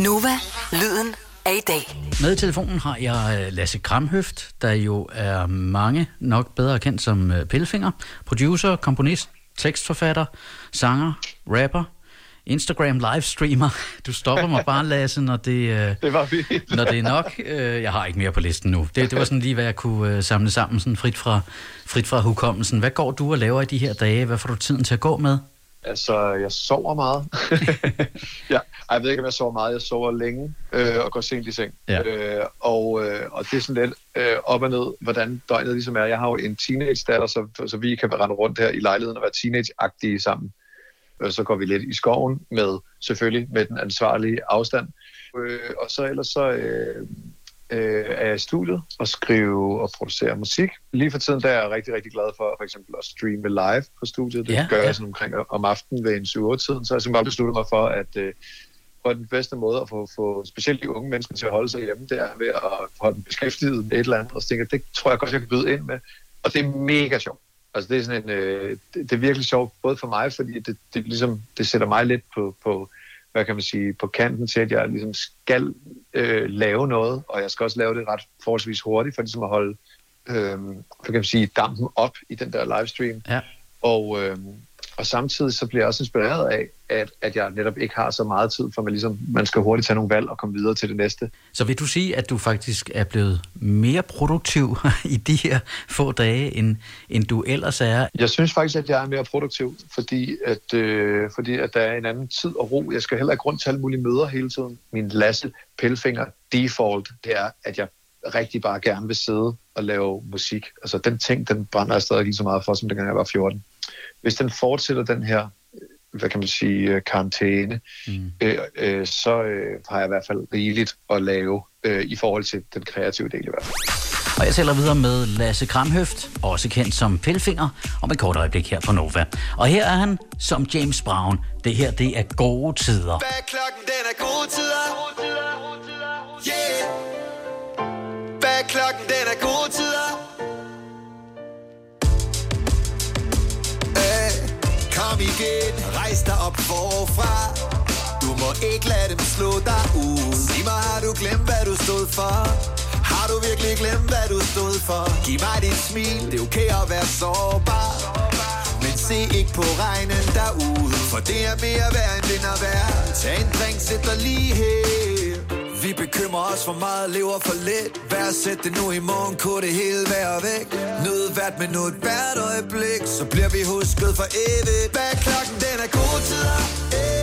Nova, lyden af i dag. Med i telefonen har jeg øh, Lasse Kramhøft, der jo er mange nok bedre kendt som øh, Pillefinger. Producer, komponist, tekstforfatter, sanger, rapper, Instagram livestreamer. Du stopper mig bare, Lasse, når det, øh, Det var vi. når det er nok. Jeg har ikke mere på listen nu. Det, det var sådan lige, hvad jeg kunne samle sammen, sådan frit fra, frit fra hukommelsen. Hvad går du og laver i de her dage? Hvad får du tiden til at gå med? Altså, jeg sover meget. ja, ej, jeg ved ikke, om jeg sover meget. Jeg sover længe øh, og går sent i seng. Ja. Øh, og, øh, og det er sådan lidt øh, op og ned, hvordan døgnet ligesom er. Jeg har jo en teenage-datter, så, så vi kan rende rundt her i lejligheden og være teenage-agtige sammen. Øh, så går vi lidt i skoven med, selvfølgelig, med den ansvarlige afstand. Øh, og så ellers så øh, øh, er i studiet og skrive og producere musik. Lige for tiden der er jeg rigtig, rigtig glad for for eksempel at streame live på studiet. Det Ja, gør ja. jeg sådan omkring om aftenen ved en 7-8-tiden. Så jeg simpelthen besluttet mig for, at øh, for den bedste måde at få, få specielt de unge mennesker til at holde sig hjemme, det er ved at holde dem beskæftiget med et eller andet. Og så tænker det tror jeg godt, jeg kan byde ind med. Og det er mega sjovt. Altså det er sådan en, øh, det, det er virkelig sjovt, både for mig, fordi det, det, ligesom, det sætter mig lidt på, på, hvad kan man sige, på kanten til, at jeg ligesom skal øh, lave noget, og jeg skal også lave det ret forholdsvis hurtigt, for ligesom at holde, øh, hvad kan man sige, dampen op i den der livestream. Ja. Og, øh, og samtidig så bliver jeg også inspireret af, at, at jeg netop ikke har så meget tid, for man, ligesom, man skal hurtigt tage nogle valg og komme videre til det næste. Så vil du sige, at du faktisk er blevet mere produktiv i de her få dage, end, end du ellers er? Jeg synes faktisk, at jeg er mere produktiv, fordi at, øh, fordi at der er en anden tid og ro. Jeg skal heller ikke rundt til alle mulige møder hele tiden. Min Lasse Pelfinger default, det er, at jeg rigtig bare gerne vil sidde og lave musik. Altså den ting, den brænder jeg stadig lige så meget for, som dengang jeg var 14. Hvis den fortsætter den her, hvad kan man sige, øh, karantæne, Mm. øh, øh, så øh, har jeg i hvert fald rigeligt at lave øh, i forhold til den kreative del i hvert fald. Og jeg taler videre med Lasse Kramhøft, også kendt som Pelfinger, om et kort øjeblik her på Nova. Og her er han som James Brown. Det her, det er gode tider. Bag klokken, den er gode tider. Yeah. Bag klokken, den er gode tider. Igen, rejs dig op forfra. Du må ikke lade dem slå dig ud. Sig mig, har du glemt, hvad du stod for? Har du virkelig glemt, hvad du stod for? Giv mig dit smil, det er okay at være sårbar. Men se ikke på regnen derude For det er mere værd end den er værd Tag en drink, sæt dig lige her vi bekymrer os for meget, lever for lidt. Værdsæt det nu i morgen, kunne det hele være væk? Nød hvert minut, hvert øjeblik. Så bliver vi husket for evigt. Bag klokken, den er gode tider. Hey,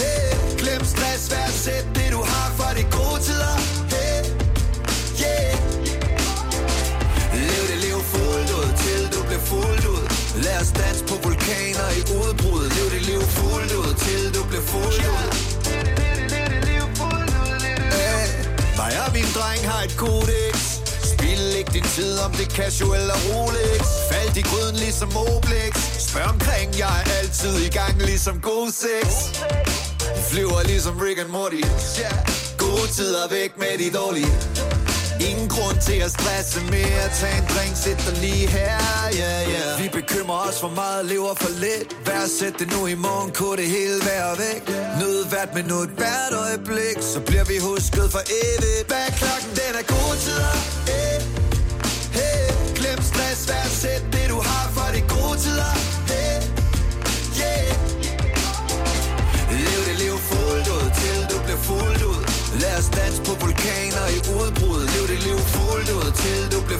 hey. Glem stress, værdsæt det du har for de gode tider. Hey, yeah. Lev det liv fuldt ud, til du bliver fuldt ud. Lad os danse på vulkaner i udbrud. Lev det liv fuldt ud, til du bliver fuldt ud. din tid om det er casual eller Rolex. Fald i gryden ligesom Oblex Spørg omkring, jeg er altid i gang ligesom god sex. Flyver ligesom Rick and Morty. Gode tider væk med de dårlige. Ingen grund til at stresse mere. Tag en drink, sæt dig lige her yeah, yeah. Vi bekymrer os for meget, lever for lidt. Værdsæt det nu i morgen, kunne det hele være væk. Nød hvert minut, hvert øjeblik Så bliver vi husket for evigt. Hvad klokken, den er gode tider. yeah.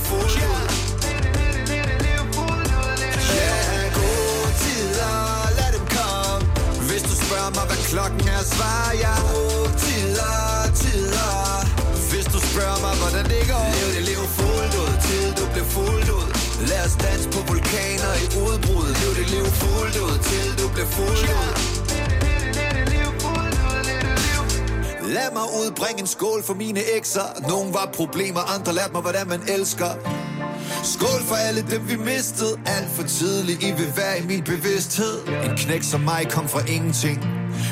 Fuldt ud Ja, gode tider, lad dem komme Hvis du spørger mig, hvad klokken er, svarer jeg Gode tider, tider Hvis du spørger mig, hvordan det går Lev det liv fuldt ud, til du bliver fuldt ud Lad os danse på vulkaner i udbrud. Lev det liv fuldt ud, til du bliver fuldt ud. Lad mig udbringe en skål for mine ekser. Nogle var problemer, andre lærte mig, hvordan man elsker. Skål for alle dem, vi mistede. Alt for tidligt, I vil være i min bevidsthed. En knæk som mig kom fra ingenting.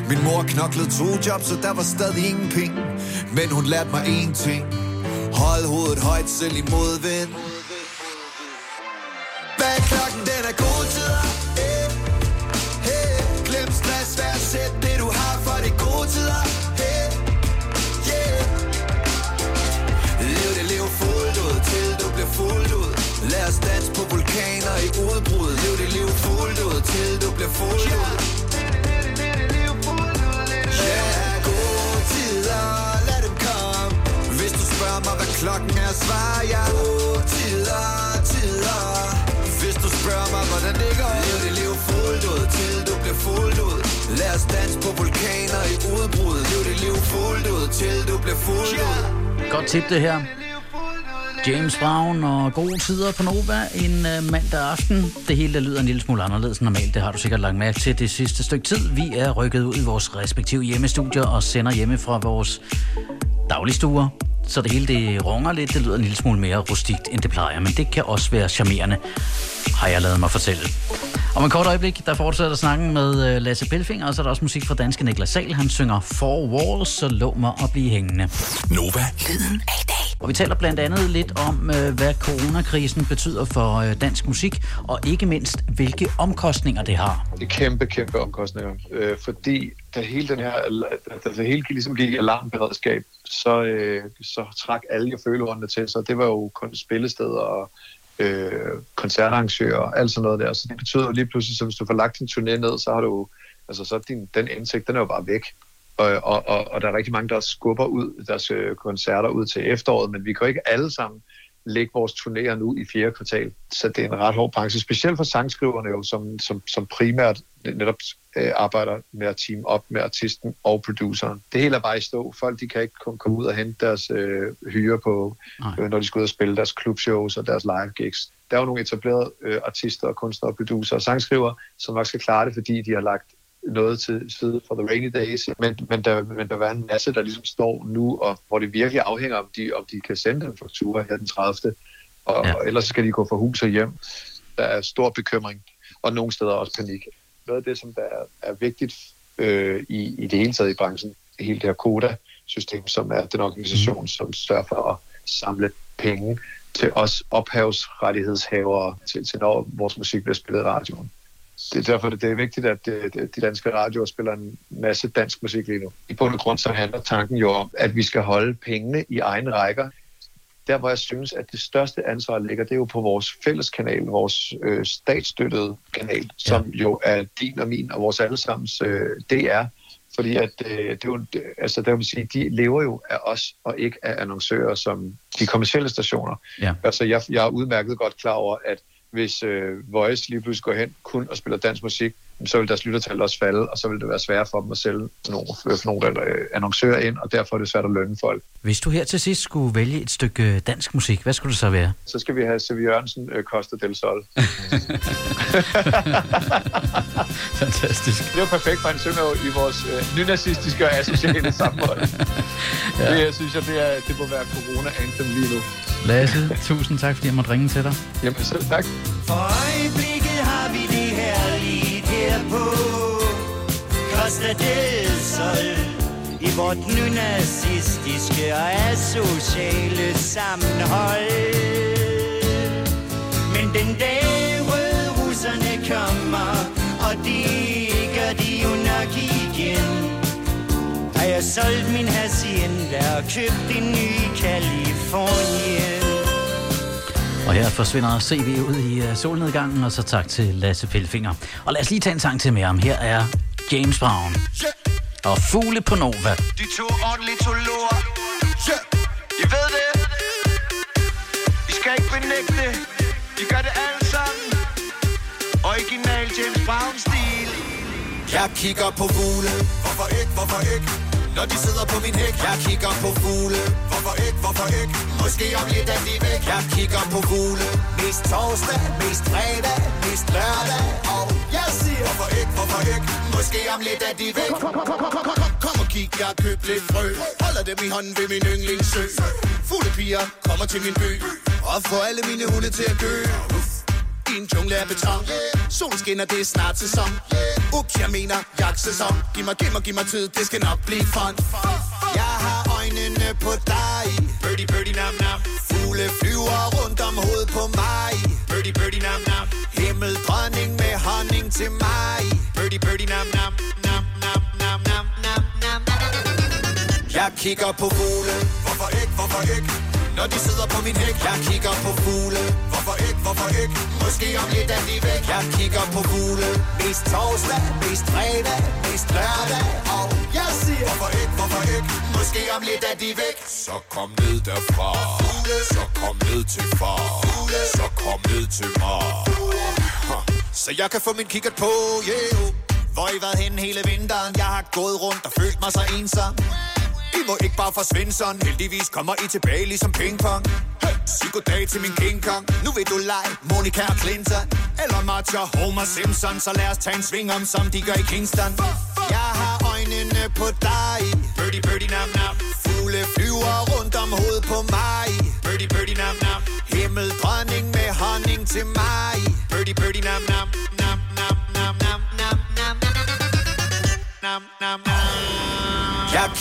Min mor knoklede to jobs, så der var stadig ingen penge. Men hun lærte mig én ting. Hold hovedet højt, selv i modvind. Hvad klokken, den er gode tider. Til du bliver fuld ud Godt tip det her. James Brown og gode tider på Nova en øh, mandag aften. Det hele der lyder en lille smule anderledes end normalt. Det har du sikkert lagt mærke til det sidste stykke tid. Vi er rykket ud i vores respektive hjemmestudier og sender hjemme fra vores dagligstuer. Så det hele det runger lidt. Det lyder en lille smule mere rustikt, end det plejer. Men det kan også være charmerende, har jeg lavet mig fortælle. Om en kort øjeblik, der fortsætter snakken med øh, Lasse Pelfinger, og så er der også musik fra danske Niklas Sal. Han synger Four Walls, så lå mig at blive hængende. Nova Lyden af i dag. Og vi taler blandt andet lidt om, øh, hvad coronakrisen betyder for øh, dansk musik, og ikke mindst, hvilke omkostninger det har. Det er kæmpe, kæmpe omkostninger. Fordi da hele den her, da det hele ligesom gik i alarmberedskab, så, øh, så trak alle jo følehåndene til sig. Det var jo kun spillesteder og øh, koncertarrangører og alt sådan noget der. Så det betyder jo lige pludselig, så hvis du får lagt din turné ned, så har du altså så din, den indtægt, den er jo bare væk. Og, og, og, og der er rigtig mange, der skubber ud deres øh, koncerter ud til efteråret, men vi kan jo ikke alle sammen lægge vores turnéer nu i fjerde kvartal. Så det er en ret hård branche, specielt for sangskriverne jo, som, som, som primært netop øh, arbejder med at team op med artisten og produceren. Det hele er bare i stå. Folk de kan ikke komme, komme ud og hente deres øh, hyre på, øh, når de skal ud og spille deres klubshows og deres live gigs. Der er jo nogle etablerede øh, artister og kunstnere og producer og sangskrivere, som nok skal klare det, fordi de har lagt noget til side for the rainy days, men, men, der, men der var en masse, der ligesom står nu, og hvor det virkelig afhænger, om de, om de kan sende en faktura her den 30. Og, Ja. og ellers skal de gå fra hus og hjem. Der er stor bekymring, og nogle steder også panik. Noget af det, som der er, er vigtigt øh, i, i det hele taget i branchen, hele det her KODA-system, som er den organisation, som sørger for at samle penge til os ophavsrettighedshavere, til, til når vores musik bliver spillet i radioen. Det er derfor, det er vigtigt, at øh, de danske radioer spiller en masse dansk musik lige nu. I bund og grund så handler tanken jo om, at vi skal holde pengene i egne rækker. Der, hvor jeg synes, at det største ansvar ligger, det er jo på vores fælles kanal, vores øh, statsstøttede kanal, som jo er din og min og vores allesammens øh, DR. Fordi at, øh, det er jo, altså, der vil sige, de lever jo af os, og ikke af annoncører som de kommercielle stationer. Ja. Altså, jeg, jeg er udmærket godt klar over, at hvis øh, Voice lige pludselig går hen kun og spiller dansk musik, så vil deres lyttertal også falde, og så vil det være svært for dem at sælge nogle, for nogle øh, annoncører ind, og derfor er det svært at lønne folk. Hvis du her til sidst skulle vælge et stykke øh, dansk musik, hvad skulle det så være? Så skal vi have Sevi Jørgensen, øh, Costa del Sol. Fantastisk. Det er jo perfekt, for han synger jo i vores øh, nynazistiske og asociale samfund. ja. Det synes jeg, det, er, det må være corona-anthem lige nu. Lasse, tusind tak, fordi jeg måtte ringe til dig. Jamen selv tak. For øjeblikket har vi det lige her på Costa del Sol I vort nu nazistiske og asociale sammenhold? Men den dag røde russerne kommer Og de gør de jo nok igen Har jeg solgt min hacienda og købt en ny i Kalifornien og her forsvinder CV ud i uh, solnedgangen, og så tak til Lasse Pelfinger. Og lad os lige tage en sang til med ham. Her er James Brown. Og Fugle på Nova. De to ordentligt to yeah. I ved det. I skal ikke benægte det. I gør det alle sammen. Original James Brown-stil. Jeg kigger på fugle. Hvorfor ikke, hvorfor ikke når de sidder på min hæk Jeg kigger på fugle. Hvorfor ikke, hvorfor ikke? Måske om lidt er de væk. Jeg kigger på fugle. Mest torsdag, mest fredag, mest lørdag. Og jeg siger Hvorfor ikke, hvorfor ikke? Måske om lidt er de væk. Kom og kig, jeg har købt lidt frø. Holder dem i hånden ved min yndlingssø. Fuglepiger kommer til min by. Og får alle mine hunde til at gø i en jungle af beton. Yeah. Solen skinner, det er snart sæson. Yeah. Ups, jeg mener jagtsæson. Giv mig, giv mig, giv mig tid, det skal nok blive fun. Jeg har øjnene på dig. Birdie, birdie, nam, nam. Fugle flyver rundt om hovedet på mig. Birdie, birdie, nam, nam. Himmel, dronning med honning til mig. Birdie, birdie, nam, nam. Nam, nam, nam, nam, nam, nam, nam. Jeg kigger på fugle. Hvorfor ikke, hvorfor ikke? Når de sidder på min hæk Jeg kigger på fugle. Hvorfor ikke, hvorfor ikke? Måske om lidt er de væk Jeg kigger på fugle. Mest torsdag, mest fredag, mest lørdag Og jeg siger Hvorfor ikke, hvorfor ikke? Måske om lidt er de væk. Så kom ned derfra. Fugle. Så kom ned til far. Fugle. Så kom ned til mig Så jeg kan få min kikkert på, yeah. Hvor I været henne hele vinteren? Jeg har gået rundt og følt mig så ensom. I må ikke bare forsvinde sådan. Heldigvis kommer I tilbage ligesom pingpong. Hey, Sig goddag til min King Kong. Nu vil du lege Monica og Clinton. Eller Martha Homer Simpson. Så lad os tage en sving om som de gør i Kingston. Jeg har øjnene på dig. Birdie, birdie, nam, nam. Fugle flyver rundt om hovedet på mig. Birdie, birdie, nam, nam. Himmel, dronning med honning til mig. Birdie, birdie, Nam, nam,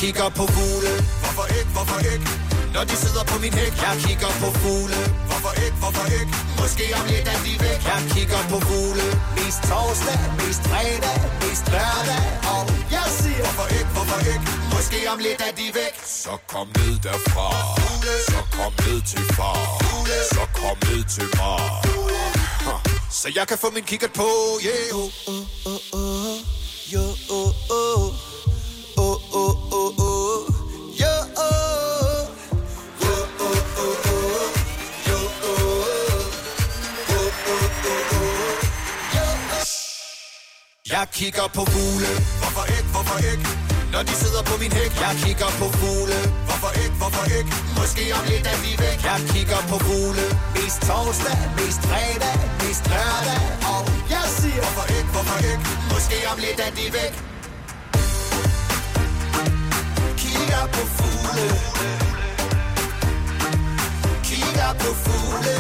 kigger på fugle, hvorfor ikke, hvorfor ikke? Når de sidder på min hæk, jeg kigger på fugle Hvorfor ikke, hvorfor ikke? Måske om lidt er de væk Jeg kigger på fugle Mest torsdag, mest fredag, mest lørdag Og jeg siger Hvorfor ikke, hvorfor ikke? Måske om lidt er de væk Så kom ned derfra fugle. Så kom ned til far fugle. Så kom ned til mig Så jeg kan få min kikkert på, yeah oh, oh, oh, oh. Yo, oh, oh. Jeg kigger på fugle, hvorfor ikke, hvorfor ikke? Når de sidder på min hæk, jeg kigger på fugle. Hvorfor ikke, hvorfor ikke? Måske om lidt er vi væk. Jeg kigger på fugle. Mest torsdag, mest fredag, mest lørdag. Og jeg siger Hvorfor ikke, hvorfor ikke? Måske om lidt er de væk. Kigger på fugle. Kigger på fugle.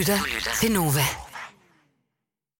Lytter til Nova.